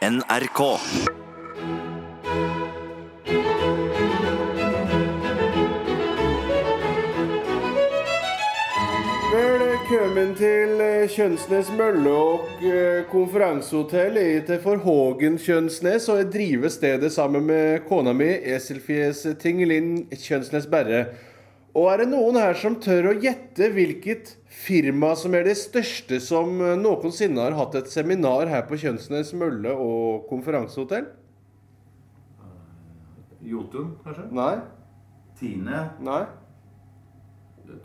NRK. Velkommen til eh, Kjønsnes mølle eh, konferansehotell. Jeg heter Forhågen Kjønsnes, og jeg driver stedet sammen med kona mi, Eselfjes Tingelin Kjønsnes Berre. Og er det noen her som tør å gjette hvilket firma som er det største som eh, noensinne har hatt et seminar her på Kjønsnes mølle og konferansehotell? Jotun, kanskje? Nei? Tine. Nei?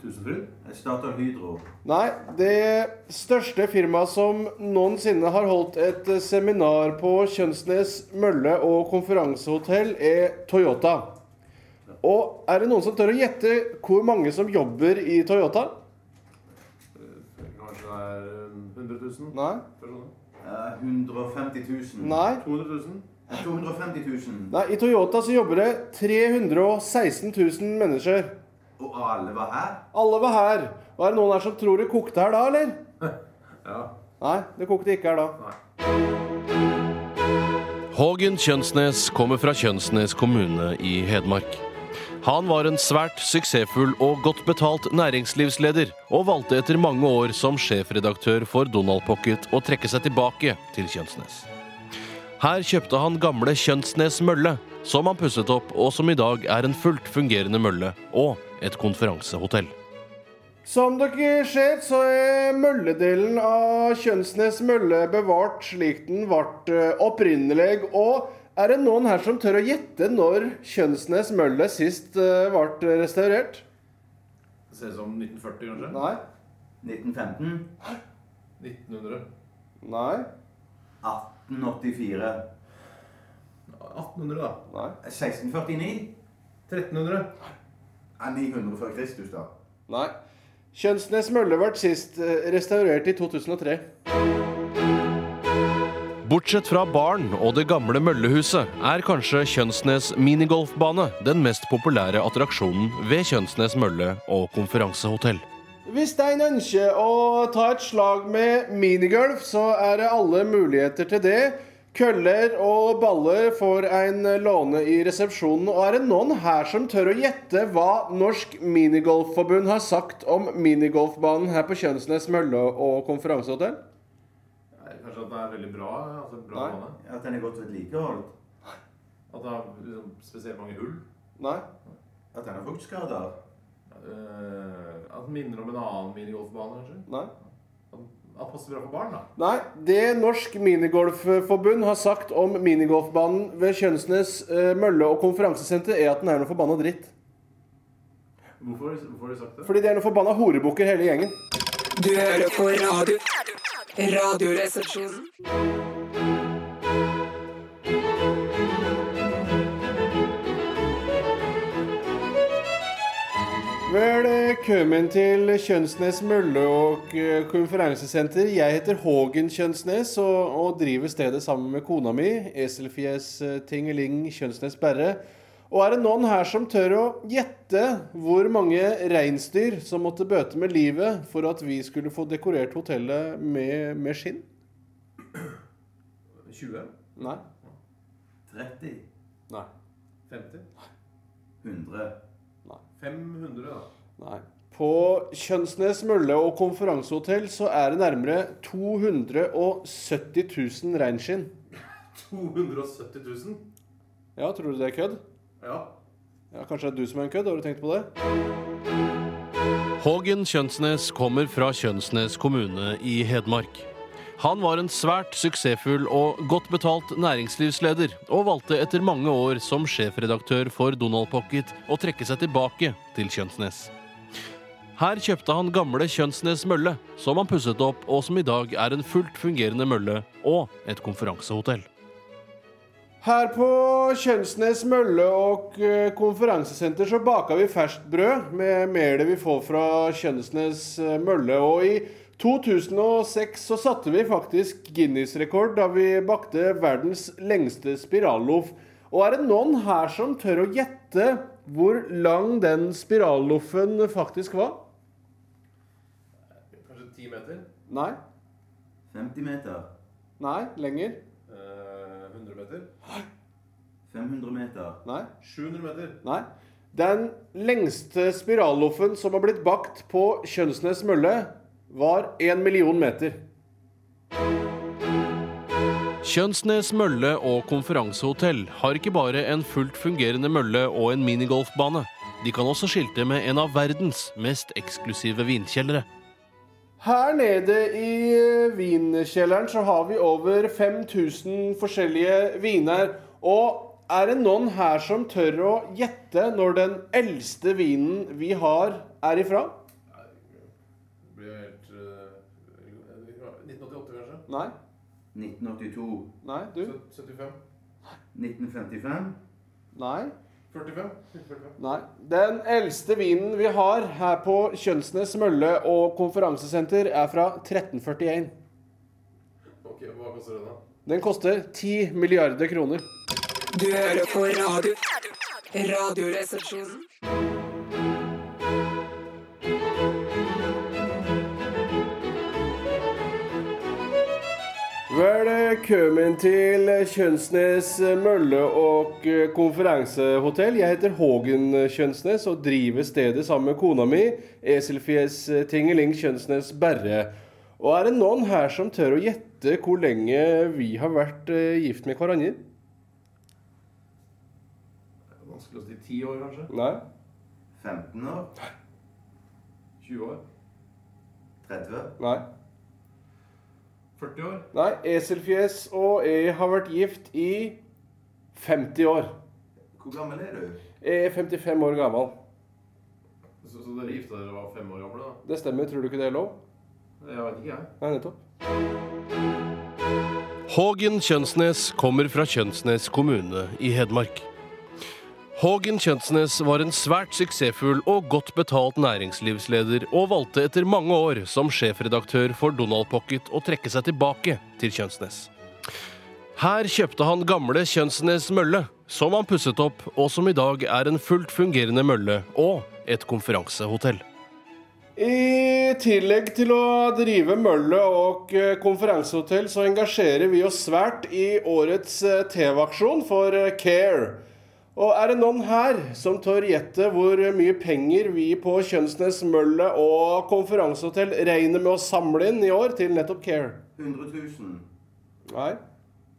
Tusenfryd? Statoil Hydro. Nei, det største firmaet som noensinne har holdt et eh, seminar på Kjønsnes mølle og konferansehotell, er Toyota. Og er det noen som tør å gjette hvor mange som jobber i Toyota? Kanskje det er 100 000 Nei. personer? Eh, 150 000. Nei. 200 000? 250 000. Nei, I Toyota så jobber det 316 000 mennesker. Og alle var her? Alle var her. Og er det noen her som tror det kokte her da, eller? Ja. Nei, det kokte ikke her da. Nei. Hågen Kjønsnes kommer fra Kjønsnes kommune i Hedmark. Han var en svært suksessfull og godt betalt næringslivsleder, og valgte etter mange år som sjefredaktør for Donald Pocket å trekke seg tilbake til Kjønsnes. Her kjøpte han gamle Kjønsnes mølle, som han pusset opp, og som i dag er en fullt fungerende mølle og et konferansehotell. Som dere ser, så er mølledelen av Kjønsnes mølle bevart slik den ble eh, opprinnelig. Og er det noen her som tør å gjette når Kjønsnes mølle sist eh, ble restaurert? Det ser ut som 1940, kanskje? Nei. 1915. 1900? Nei. 1884. 1800, da? Nei. 1649. 1300? Nei, 900 før Kristus, da. Nei. Kjønsnes mølle ble sist eh, restaurert i 2003. Bortsett fra baren og det gamle møllehuset, er kanskje Kjønsnes minigolfbane den mest populære attraksjonen ved Kjønsnes mølle og konferansehotell. Hvis en ønsker å ta et slag med minigolf, så er det alle muligheter til det. Køller og baller får en låne i resepsjonen. Og er det noen her som tør å gjette hva Norsk Minigolfforbund har sagt om minigolfbanen her på Kjønsnes mølle og konferansehotell? Kanskje at det er veldig bra? Altså bra Nei. bane? At den er godt vedlikeholdt. At den har liksom, spesielt mange hull? Nei. At den har fuktskader. Uh, at den minner om en annen minigolfbane, kanskje? Nei. At den passer bra for barn, da? Nei, det Norsk Minigolfforbund har sagt om minigolfbanen ved Kjønsnes uh, mølle og konferansesenter, er at den er noe forbanna dritt. Hvorfor, hvorfor har de sagt det? Fordi de er noe forbanna horebukker hele gjengen. Du hører på radio. Radioresepsjonen. Velkommen til Kjønsnes mølle og eh, konferansesenter. Jeg heter Hågen Kjønsnes og, og driver stedet sammen med kona mi, Eselfjes eh, Tingeling Kjønsnes Berre. Og er det noen her som tør å gjette hvor mange reinsdyr som måtte bøte med livet for at vi skulle få dekorert hotellet med, med skinn? 20? Nei. 30. Nei. 50? Nei. 100. Nei. 500, da? Nei. På Kjønsnes mølle og konferansehotell så er det nærmere 270 000 reinskinn. 270 000? Ja, tror du det er kødd? Ja. Ja, Kanskje det er du som er en kødd? Har du tenkt på det? Hågen Kjønsnes kommer fra Kjønsnes kommune i Hedmark. Han var en svært suksessfull og godt betalt næringslivsleder, og valgte etter mange år som sjefredaktør for Donald Pocket å trekke seg tilbake til Kjønsnes. Her kjøpte han gamle Kjønsnes mølle, som han pusset opp, og som i dag er en fullt fungerende mølle og et konferansehotell. Her på Kjønsnes mølle og eh, konferansesenter så baker vi ferskt brød med melet vi får fra Kjønsnes eh, mølle. Og i 2006 så satte vi faktisk Guinness-rekord da vi bakte verdens lengste spiralloff. Og er det noen her som tør å gjette hvor lang den spiralloffen faktisk var? Kanskje 10 meter? Nei. 50 meter. Nei, lenger. Meter. 500 meter. Nei. 700 meter. Nei. Den lengste spiralloffen som har blitt bakt på Kjønsnes mølle, var 1 million meter. Kjønsnes mølle og konferansehotell har ikke bare en fullt fungerende mølle og en minigolfbane. De kan også skilte med en av verdens mest eksklusive vinkjellere. Her nede i eh, vinkjelleren så har vi over 5000 forskjellige viner. Og er det noen her som tør å gjette når den eldste vinen vi har, er ifra? Det blir helt uh, 1988, kanskje? Nei. 1982. Nei, du? 75? 1955. Nei. 45? 45. Nei. Den eldste vinen vi har her på Kjønsnes mølle og konferansesenter, er fra 1341. Ok, Hva koster den, da? Den koster 10 milliarder kroner. Du hører på radio. Radioresepsjonen. Velkommen til Kjønsnes mølle og konferansehotell. Jeg heter Hågen Kjønsnes og driver stedet sammen med kona mi, Eselfjes Tingeling Kjønsnes Berre. Og er det noen her som tør å gjette hvor lenge vi har vært eh, gift med hverandre? Er Vanskelig å si Ti år, kanskje? Nei? 15 år. 20 år? 30. Nei? 40 år? Nei, Eselfjes og jeg har vært gift i 50 år. Hvor gammel er du? Jeg er 55 år gammel. Så, så dere gifta dere var fem år gamle, da? Det stemmer, tror du ikke det er lov? Jeg vet ikke, jeg. Nei, nettopp. Hågen Kjønsnes kommer fra Kjønsnes kommune i Hedmark. Hågen Kjønsnes var en svært suksessfull og godt betalt næringslivsleder, og valgte etter mange år som sjefredaktør for Donald Pocket å trekke seg tilbake til Kjønsnes. Her kjøpte han gamle Kjønsnes mølle, som han pusset opp, og som i dag er en fullt fungerende mølle og et konferansehotell. I tillegg til å drive mølle og eh, konferansehotell, så engasjerer vi oss svært i årets eh, TV-aksjon for eh, Care. Og er det noen her som tør gjette hvor mye penger vi på Kjønsnes mølle og konferansehotell regner med å samle inn i år til nettopp Care? 100 000. Nei,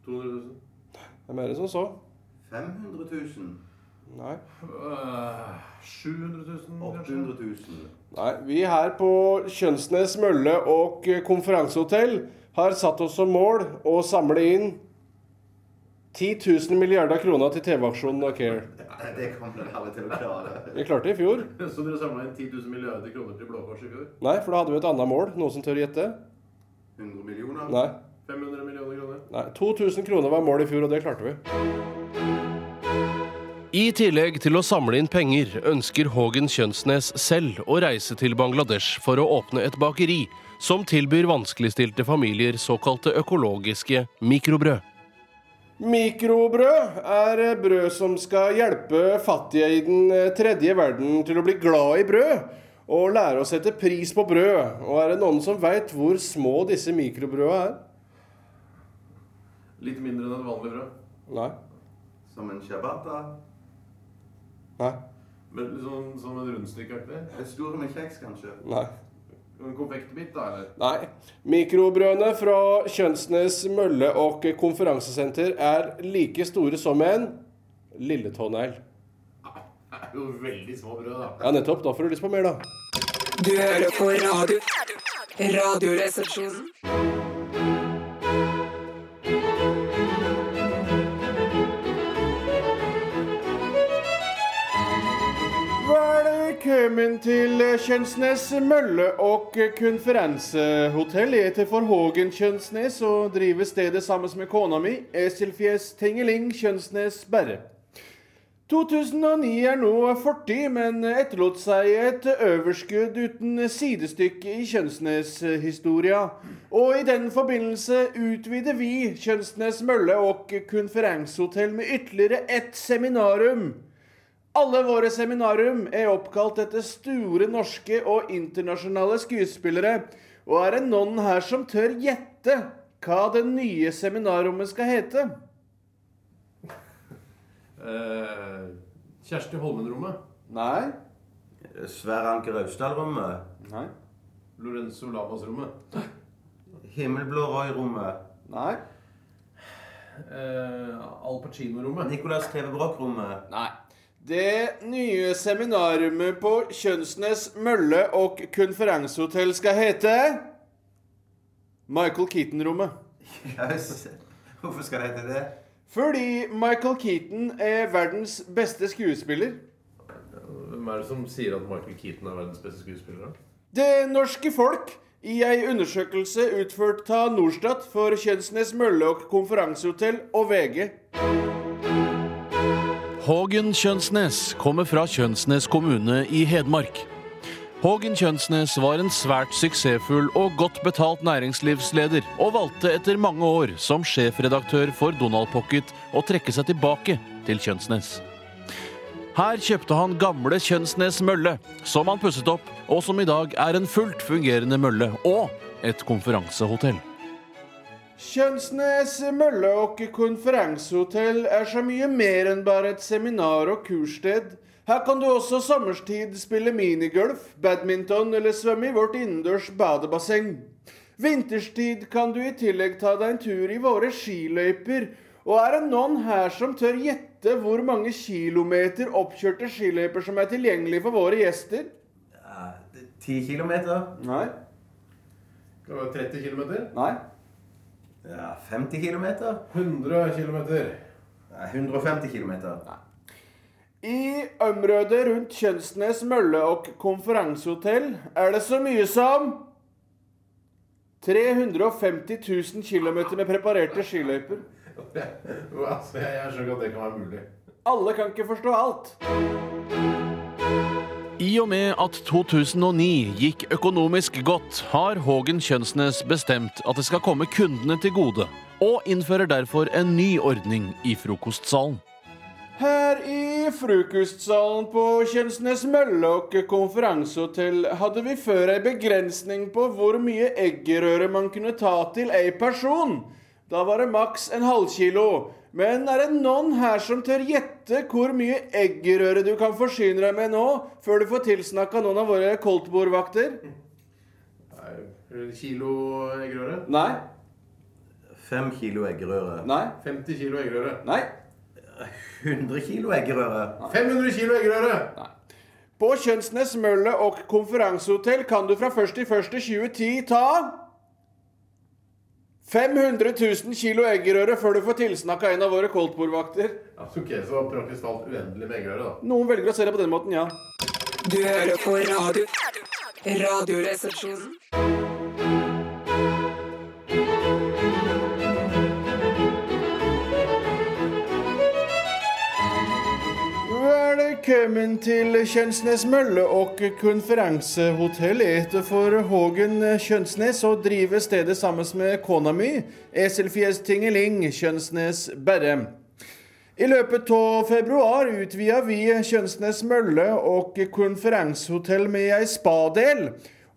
200 000? det er mer som så. 500 000. Nei. Uh, 700 000, 800 000. Nei, vi her på Kjønsnes mølle og konferansehotell har satt oss som mål å samle inn 10 000 milliarder kroner til TV-aksjonen av Care. Nei, det kommer dere aldri til å klare. Vi klarte det i fjor. Så dere samla inn 10 000 milliarder kroner til Blå Kors i fjor? Nei, for da hadde vi et annet mål. Noen som tør gjette? 100 millioner? Nei. 500 millioner kroner? Nei. 2000 kroner var målet i fjor, og det klarte vi. I tillegg til å samle inn penger, ønsker Hågen Kjønsnes selv å reise til Bangladesh for å åpne et bakeri som tilbyr vanskeligstilte familier såkalte økologiske mikrobrød. Mikrobrød er brød som skal hjelpe fattige i den tredje verden til å bli glad i brød. Og lære å sette pris på brød. Og er det noen som veit hvor små disse mikrobrøda er? Litt mindre enn et vanlig brød. Nei. Som en ciabatta? Nei. Men sånn som en rundstykkaktig? Er Store med kjeks, kanskje? Nei. Konfektbit, da? eller? Nei. Mikrobrødene fra Kjønsnes mølle og konferansesenter er like store som en lilletånegl. Det er jo veldig små brød, da. Ja, nettopp. Da får du lyst på mer, da. Du hører på radio. Radioresepsjonen. Velkommen til Kjønsnes mølle og konferansehotell. Jeg heter for Hågen Kjønsnes og driver stedet sammen med kona mi, Eselfjes Tingeling Kjønsnes Berre. 2009 er nå fortid, men etterlot seg et overskudd uten sidestykke i Kjønsnes-historia. Og i den forbindelse utvider vi Kjønsnes mølle og konferansehotell med ytterligere ett seminarum. Alle våre seminarium er oppkalt etter store norske og internasjonale skuespillere. Og er det noen her som tør gjette hva det nye seminarrommet skal hete? Eh, Kjersti Holmen-rommet. Nei. Sverre Anker Austdal-rommet. Nei. Lorenzo Lavas-rommet? Himmelblå Roy-rommet. Nei. Eh, Al Pacino-rommet. Nicolas Kleve Broch-rommet. Nei. Det nye seminarrommet på Kjønsnes mølle og konferansehotell skal hete Michael Keaton-rommet. Jøss. Hvorfor skal det hete det? Fordi Michael Keaton er verdens beste skuespiller. Hvem er det som sier at Michael Keaton er verdens beste skuespiller? da? Det norske folk i ei undersøkelse utført av Norstat for Kjønsnes mølle og konferansehotell og VG. Hågen Kjønsnes kommer fra Kjønsnes kommune i Hedmark. Hågen Kjønsnes var en svært suksessfull og godt betalt næringslivsleder, og valgte etter mange år som sjefredaktør for Donald Pocket å trekke seg tilbake til Kjønsnes. Her kjøpte han gamle Kjønsnes mølle, som han pusset opp, og som i dag er en fullt fungerende mølle og et konferansehotell. Kjønsnes mølle og konferansehotell er så mye mer enn bare et seminar- og kurssted. Her kan du også sommerstid spille minigolf, badminton eller svømme i vårt innendørs badebasseng. Vinterstid kan du i tillegg ta deg en tur i våre skiløyper. Og er det noen her som tør gjette hvor mange kilometer oppkjørte skiløyper som er tilgjengelig for våre gjester? Er Ti kilometer? Nei. Det var 30 kilometer? Nei. Ja, 50 kilometer? 100 km. Nei, 150 kilometer. I området rundt Kjønsnes mølle og konferansehotell er det så mye som 350 000 km med preparerte skiløyper. altså, jeg, jeg skjønner ikke at det kan være mulig. Alle kan ikke forstå alt. I og med at 2009 gikk økonomisk godt, har Hågen Kjønsnes bestemt at det skal komme kundene til gode, og innfører derfor en ny ordning i frokostsalen. Her i frokostsalen på Kjønsnes mølle konferansehotell hadde vi før ei begrensning på hvor mye eggerøre man kunne ta til ei person. Da var det maks en halvkilo. Men er det noen her som tør gjette hvor mye eggerøre du kan forsyne deg med nå, før du får tilsnakka noen av våre koldtbordvakter? Nei, Kilo eggerøre? Nei. Fem kilo eggerøre. Nei. 50 kilo eggerøre. Nei. 100 kilo eggerøre. 500 kilo eggerøre! På Kjønsnes mølle og konferansehotell kan du fra 1.1.2010 ta 500 000 kilo eggerøre før du får tilsnakka en av våre koldtbordvakter. Ja, ok, så praktisk talt uendelig med eggerøre, da. Noen velger å se det på den måten, ja. Du hører på radio. Radioresepsjonen. Velkommen til Kjønsnes mølle og konferansehotell. Jeg heter for Hågen Kjønsnes og driver stedet sammen med kona mi, Eselfjes Tingeling Kjønsnes Berre. I løpet av februar utvida vi Kjønsnes mølle og konferansehotell med ei spadel.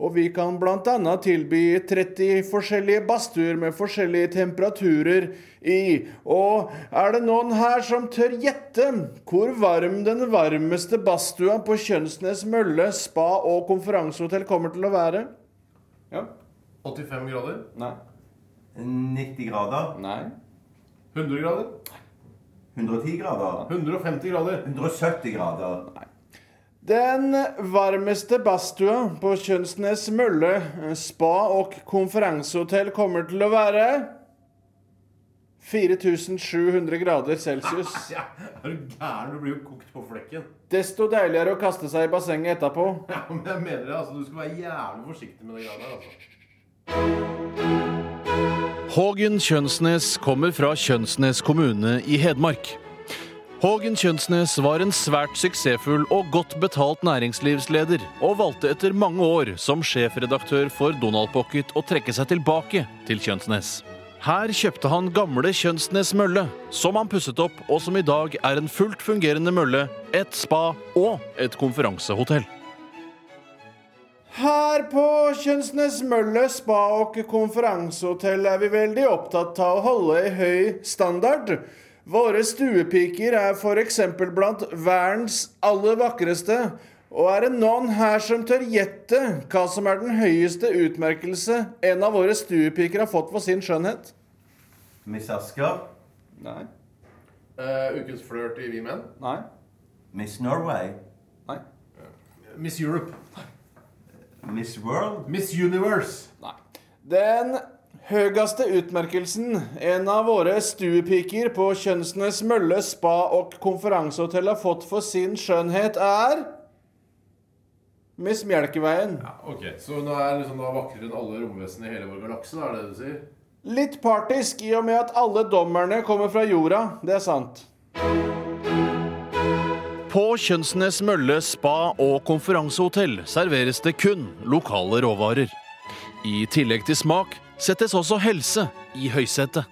Og vi kan bl.a. tilby 30 forskjellige badstuer med forskjellige temperaturer i. Og er det noen her som tør gjette hvor varm den varmeste badstua på Kjønsnes mølle, spa og konferansehotell kommer til å være? Ja. 85 grader? Nei. 90 grader. Nei. 100 grader? 110 grader. 150 grader? 170 grader. Den varmeste badstua på Kjønsnes mølle, spa og konferansehotell kommer til å være 4700 grader celsius. Ja, er du gæren? Du blir jo kokt på flekken. Desto deiligere å kaste seg i bassenget etterpå. Ja, men jeg mener det, altså, Du skal være jævlig forsiktig med det greiene der. altså. Hågen Kjønsnes kommer fra Kjønsnes kommune i Hedmark. Hågen Kjønsnes var en svært suksessfull og godt betalt næringslivsleder, og valgte etter mange år som sjefredaktør for Donald Pocket å trekke seg tilbake til Kjønsnes. Her kjøpte han gamle Kjønsnes mølle, som han pusset opp, og som i dag er en fullt fungerende mølle, et spa og et konferansehotell. Her på Kjønsnes mølle, spa og konferansehotell er vi veldig opptatt av å holde i høy standard. Våre stuepiker er f.eks. blant verdens aller vakreste. Og er det noen her som tør gjette hva som er den høyeste utmerkelse en av våre stuepiker har fått for sin skjønnhet? Miss Asker. Nei. Uh, ukens flørt i Vi menn. Nei. Miss Norway. Nei. Miss Europe. Nei. Miss World. Miss Universe. Nei. Den høyeste utmerkelsen en av våre stuepiker på Kjønnsnes Mølle spa og konferansehotell har fått for sin skjønnhet, er Miss Melkeveien. Ja, ok. Så nå er liksom da vakrere enn alle romvesenene i hele vår galakse, er det det du sier? Litt partisk i og med at alle dommerne kommer fra jorda. Det er sant. På Kjønsnes Mølle spa og konferansehotell serveres det kun lokale råvarer. I tillegg til smak settes også helse i høysetet.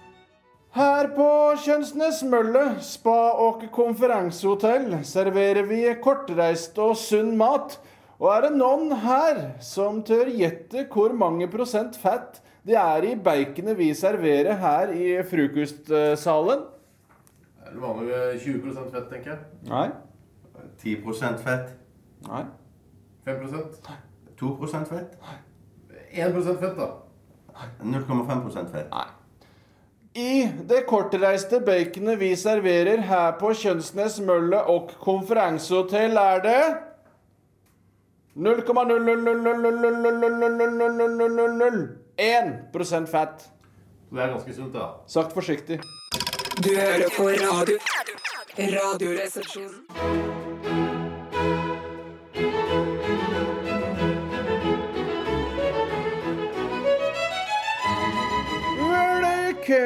Her på Kjønsnes Mølle spa og konferansehotell serverer vi kortreist og sunn mat. Og er det noen her som tør gjette hvor mange prosent fett det er i baconet vi serverer her i frokostsalen? Det er vanlig 20% fett, tenker jeg. Nei. 10% fett. Nei. 5% 2% fett. 1% fett, da. 0,5% Nei. I det kortreiste baconet vi serverer her på Kjønsnes Mølle og konferansehotell, er det 0,00000000001 fett. Det er ganske sunt, da. Sagt forsiktig. Du hører på radio. Radioresepsjonen.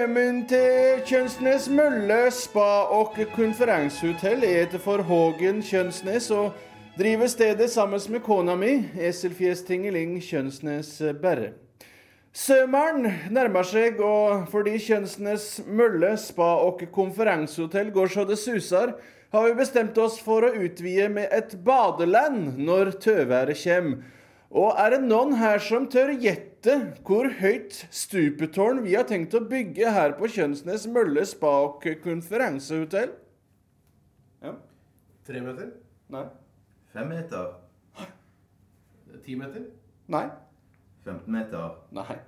Velkommen til Kjønsnes Mølle spa og konferansehotell. Jeg heter for Hågen Kjønsnes og driver stedet sammen med kona mi, Eselfjes Tingeling Kjønsnes Berre. Sommeren nærmer seg, og fordi Kjønsnes Mølle spa og konferansehotell går så det suser, har vi bestemt oss for å utvide med et badeland når tøværet kommer. Og er det noen her som tør gjette hvor høyt stupetårn vi har tenkt å bygge her på Kjønsnes Mølle spa og konferansehotell? Ja. Tre meter? Nei. Fem meter. Ti meter? Nei. 15 meter. Nei.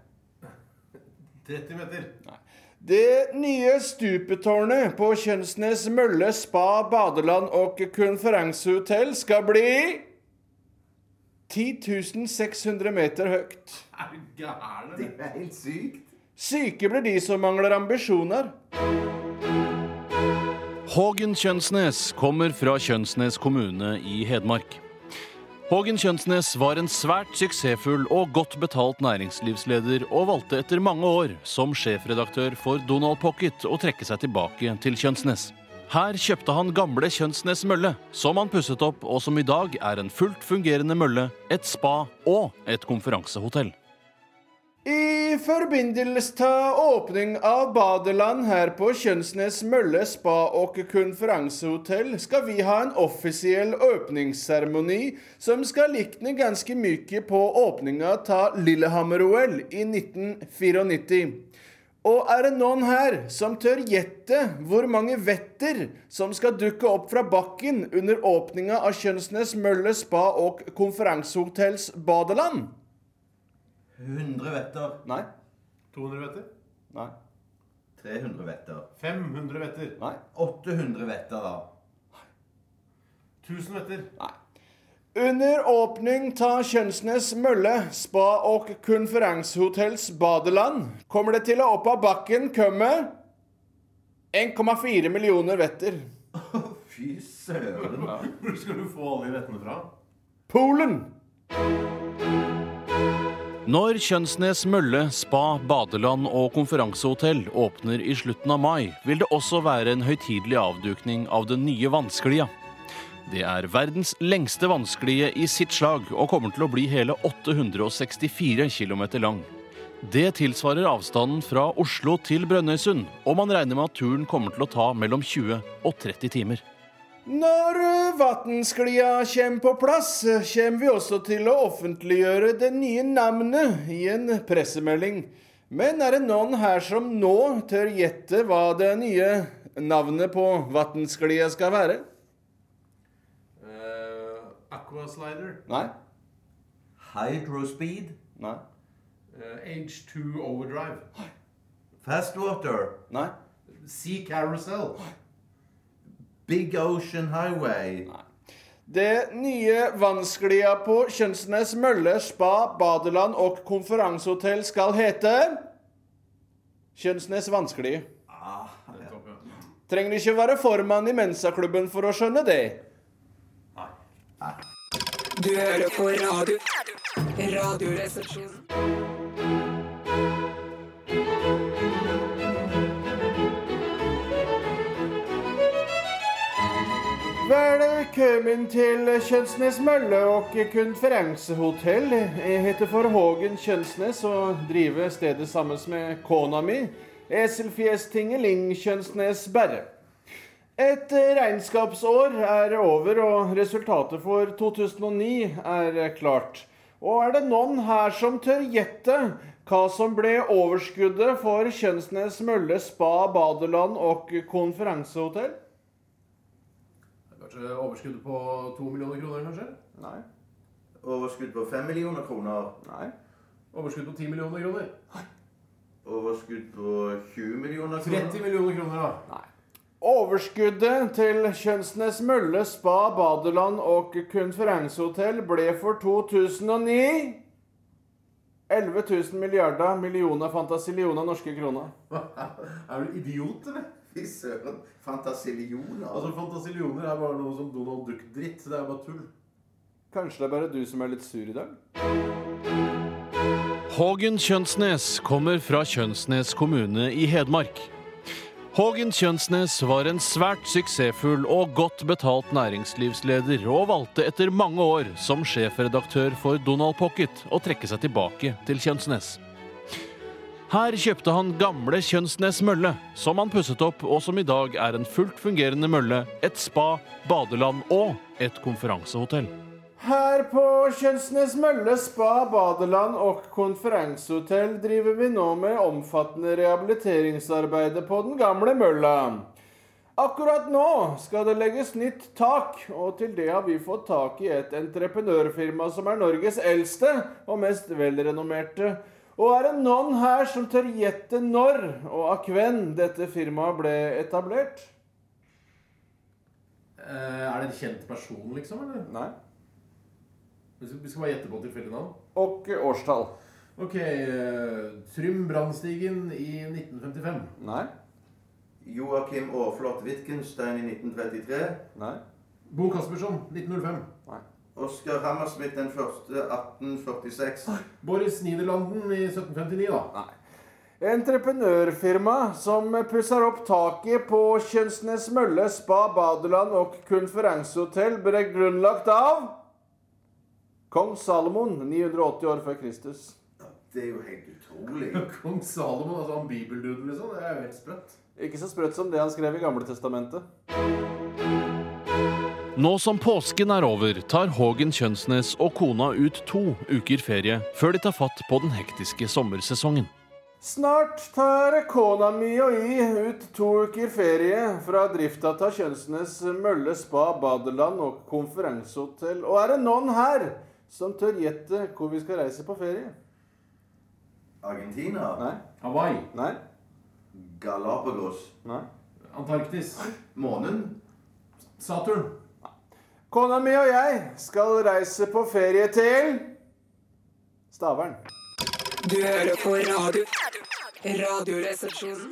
30 meter? Nei. Det nye stupetårnet på Kjønsnes Mølle spa, badeland og konferansehotell skal bli 10 600 meter høyt. Er du gæren, Det er helt sykt. Syke blir de som mangler ambisjoner. Hågen Kjønsnes kommer fra Kjønsnes kommune i Hedmark. Hågen Kjønsnes var en svært suksessfull og godt betalt næringslivsleder, og valgte etter mange år som sjefredaktør for Donald Pocket å trekke seg tilbake til Kjønsnes. Her kjøpte han gamle Kjønsnes mølle, som han pusset opp, og som i dag er en fullt fungerende mølle, et spa og et konferansehotell. I forbindelse til åpning av badeland her på Kjønsnes Mølle spa og konferansehotell skal vi ha en offisiell åpningsseremoni som skal likne ganske mye på åpninga av Lillehammer-OL i 1994. Og er det noen her som tør gjette hvor mange vetter som skal dukke opp fra bakken under åpninga av Kjønsnes Mølle spa og konferansehotells badeland? 100 vetter. Nei. 200 vetter? Nei. 300 vetter. 500 vetter. Nei. 800 vetter, da. 1000 meter? Under åpning av Kjønsnes Mølle spa og konferansehotells badeland kommer det til å opp av bakken komme 1,4 millioner vetter. Fy søren. Hvor skal du få alle de vettene fra? Polen! Når Kjønsnes mølle, spa, badeland og konferansehotell åpner i slutten av mai, vil det også være en høytidelig avdukning av den nye vannsklia. Det er verdens lengste vannsklie i sitt slag og kommer til å bli hele 864 km lang. Det tilsvarer avstanden fra Oslo til Brønnøysund, og man regner med at turen kommer til å ta mellom 20 og 30 timer. Når vannsklia kommer på plass, kommer vi også til å offentliggjøre det nye navnet i en pressemelding. Men er det noen her som nå tør gjette hva det nye navnet på vatnsklia skal være? Aquaslider. Nei. Hydrospeed. Nei. Eh, H2 Overdrive. Fast water. Nei. Sea Carousel. Big Ocean Highway. Nei. Det nye vannsklia på Kjønsnes mølle, spa, badeland og konferansehotell skal hete Kjønsnes Vannskli. Ah, ja. Trenger ikke være formann i Mensaklubben for å skjønne det. Du hører på radio. Radioresepsjonen. Velkommen til Kjønsnes mølle og konferansehotell. Jeg heter for Hågen Kjønsnes og driver stedet sammen med kona mi, Eselfjes Tingeling Kjønsnes Berre. Et regnskapsår er over, og resultatet for 2009 er klart. Og er det noen her som tør gjette hva som ble overskuddet for Kjønnsnes mølle spa, badeland og konferansehotell? Kanskje overskuddet på to millioner kroner, kanskje? Nei. Overskudd på 5 millioner kroner. Nei. Overskudd på 10 millioner kroner? Nei. Overskudd på 20 millioner kroner. 30 millioner kroner, da. Overskuddet til Kjønsnes mølle, spa, badeland og konferansehotell ble for 2009 11 000 milliarder millioner fantasillioner norske kroner. Er du idiot, eller? Fy søren. Fantasillioner. Altså, Fantasillioner er bare noe som Donald Duck-dritt. Det er bare tull. Kanskje det er bare du som er litt sur i dag? Hågen Kjønsnes kommer fra Kjønsnes kommune i Hedmark. Hågen Kjønsnes var en svært suksessfull og godt betalt næringslivsleder, og valgte etter mange år som sjefredaktør for Donald Pocket å trekke seg tilbake til Kjønsnes. Her kjøpte han gamle Kjønsnes mølle, som han pusset opp, og som i dag er en fullt fungerende mølle, et spa, badeland og et konferansehotell. Her på Kjønsnes mølle, spa, badeland og konferansehotell driver vi nå med omfattende rehabiliteringsarbeidet på den gamle mølla. Akkurat nå skal det legges nytt tak, og til det har vi fått tak i et entreprenørfirma som er Norges eldste og mest velrenommerte. Og er det noen her som tør gjette når og av hvem dette firmaet ble etablert? Eh, er det en kjent person, liksom? eller? Nei. Vi skal- bare gjette på tilfeldig navn. Og årstall? Ok, eh, Trym Brandstigen i 1955. Nei. Joakim Aaflot Wittgenstein i 1933. Nei. Bo Caspersson 1905. Nei. Oskar Hammersmith den første 1846. Boris Niederlanden i 1759, da. Nei. Entreprenørfirma som pusser opp taket på Kjønsnes mølle, spa, badeland og konferansehotell ble grunnlagt av Kong Salomon 980 år før Kristus. Det er jo helt utrolig. Kong Salomon, altså han bibelduden, liksom. Det er jo helt sprøtt. Ikke så sprøtt som det han skrev i Gamle testamentet. Nå som påsken er over, tar Hågen Kjønsnes og kona ut to uker ferie før de tar fatt på den hektiske sommersesongen. Snart tar kona mi og jeg ut to uker ferie fra drifta av Kjønsnes mølle, spa, badeland og konferansehotell. Og er det noen her som tør gjette hvor vi skal reise på ferie? Argentina. Nei. Hawaii. Nei. Galapagos. Nei. Antarktis. Månen. Saturn. Kona mi og jeg skal reise på ferie til Stavern. Du hører på radio. Radioresepsjonen.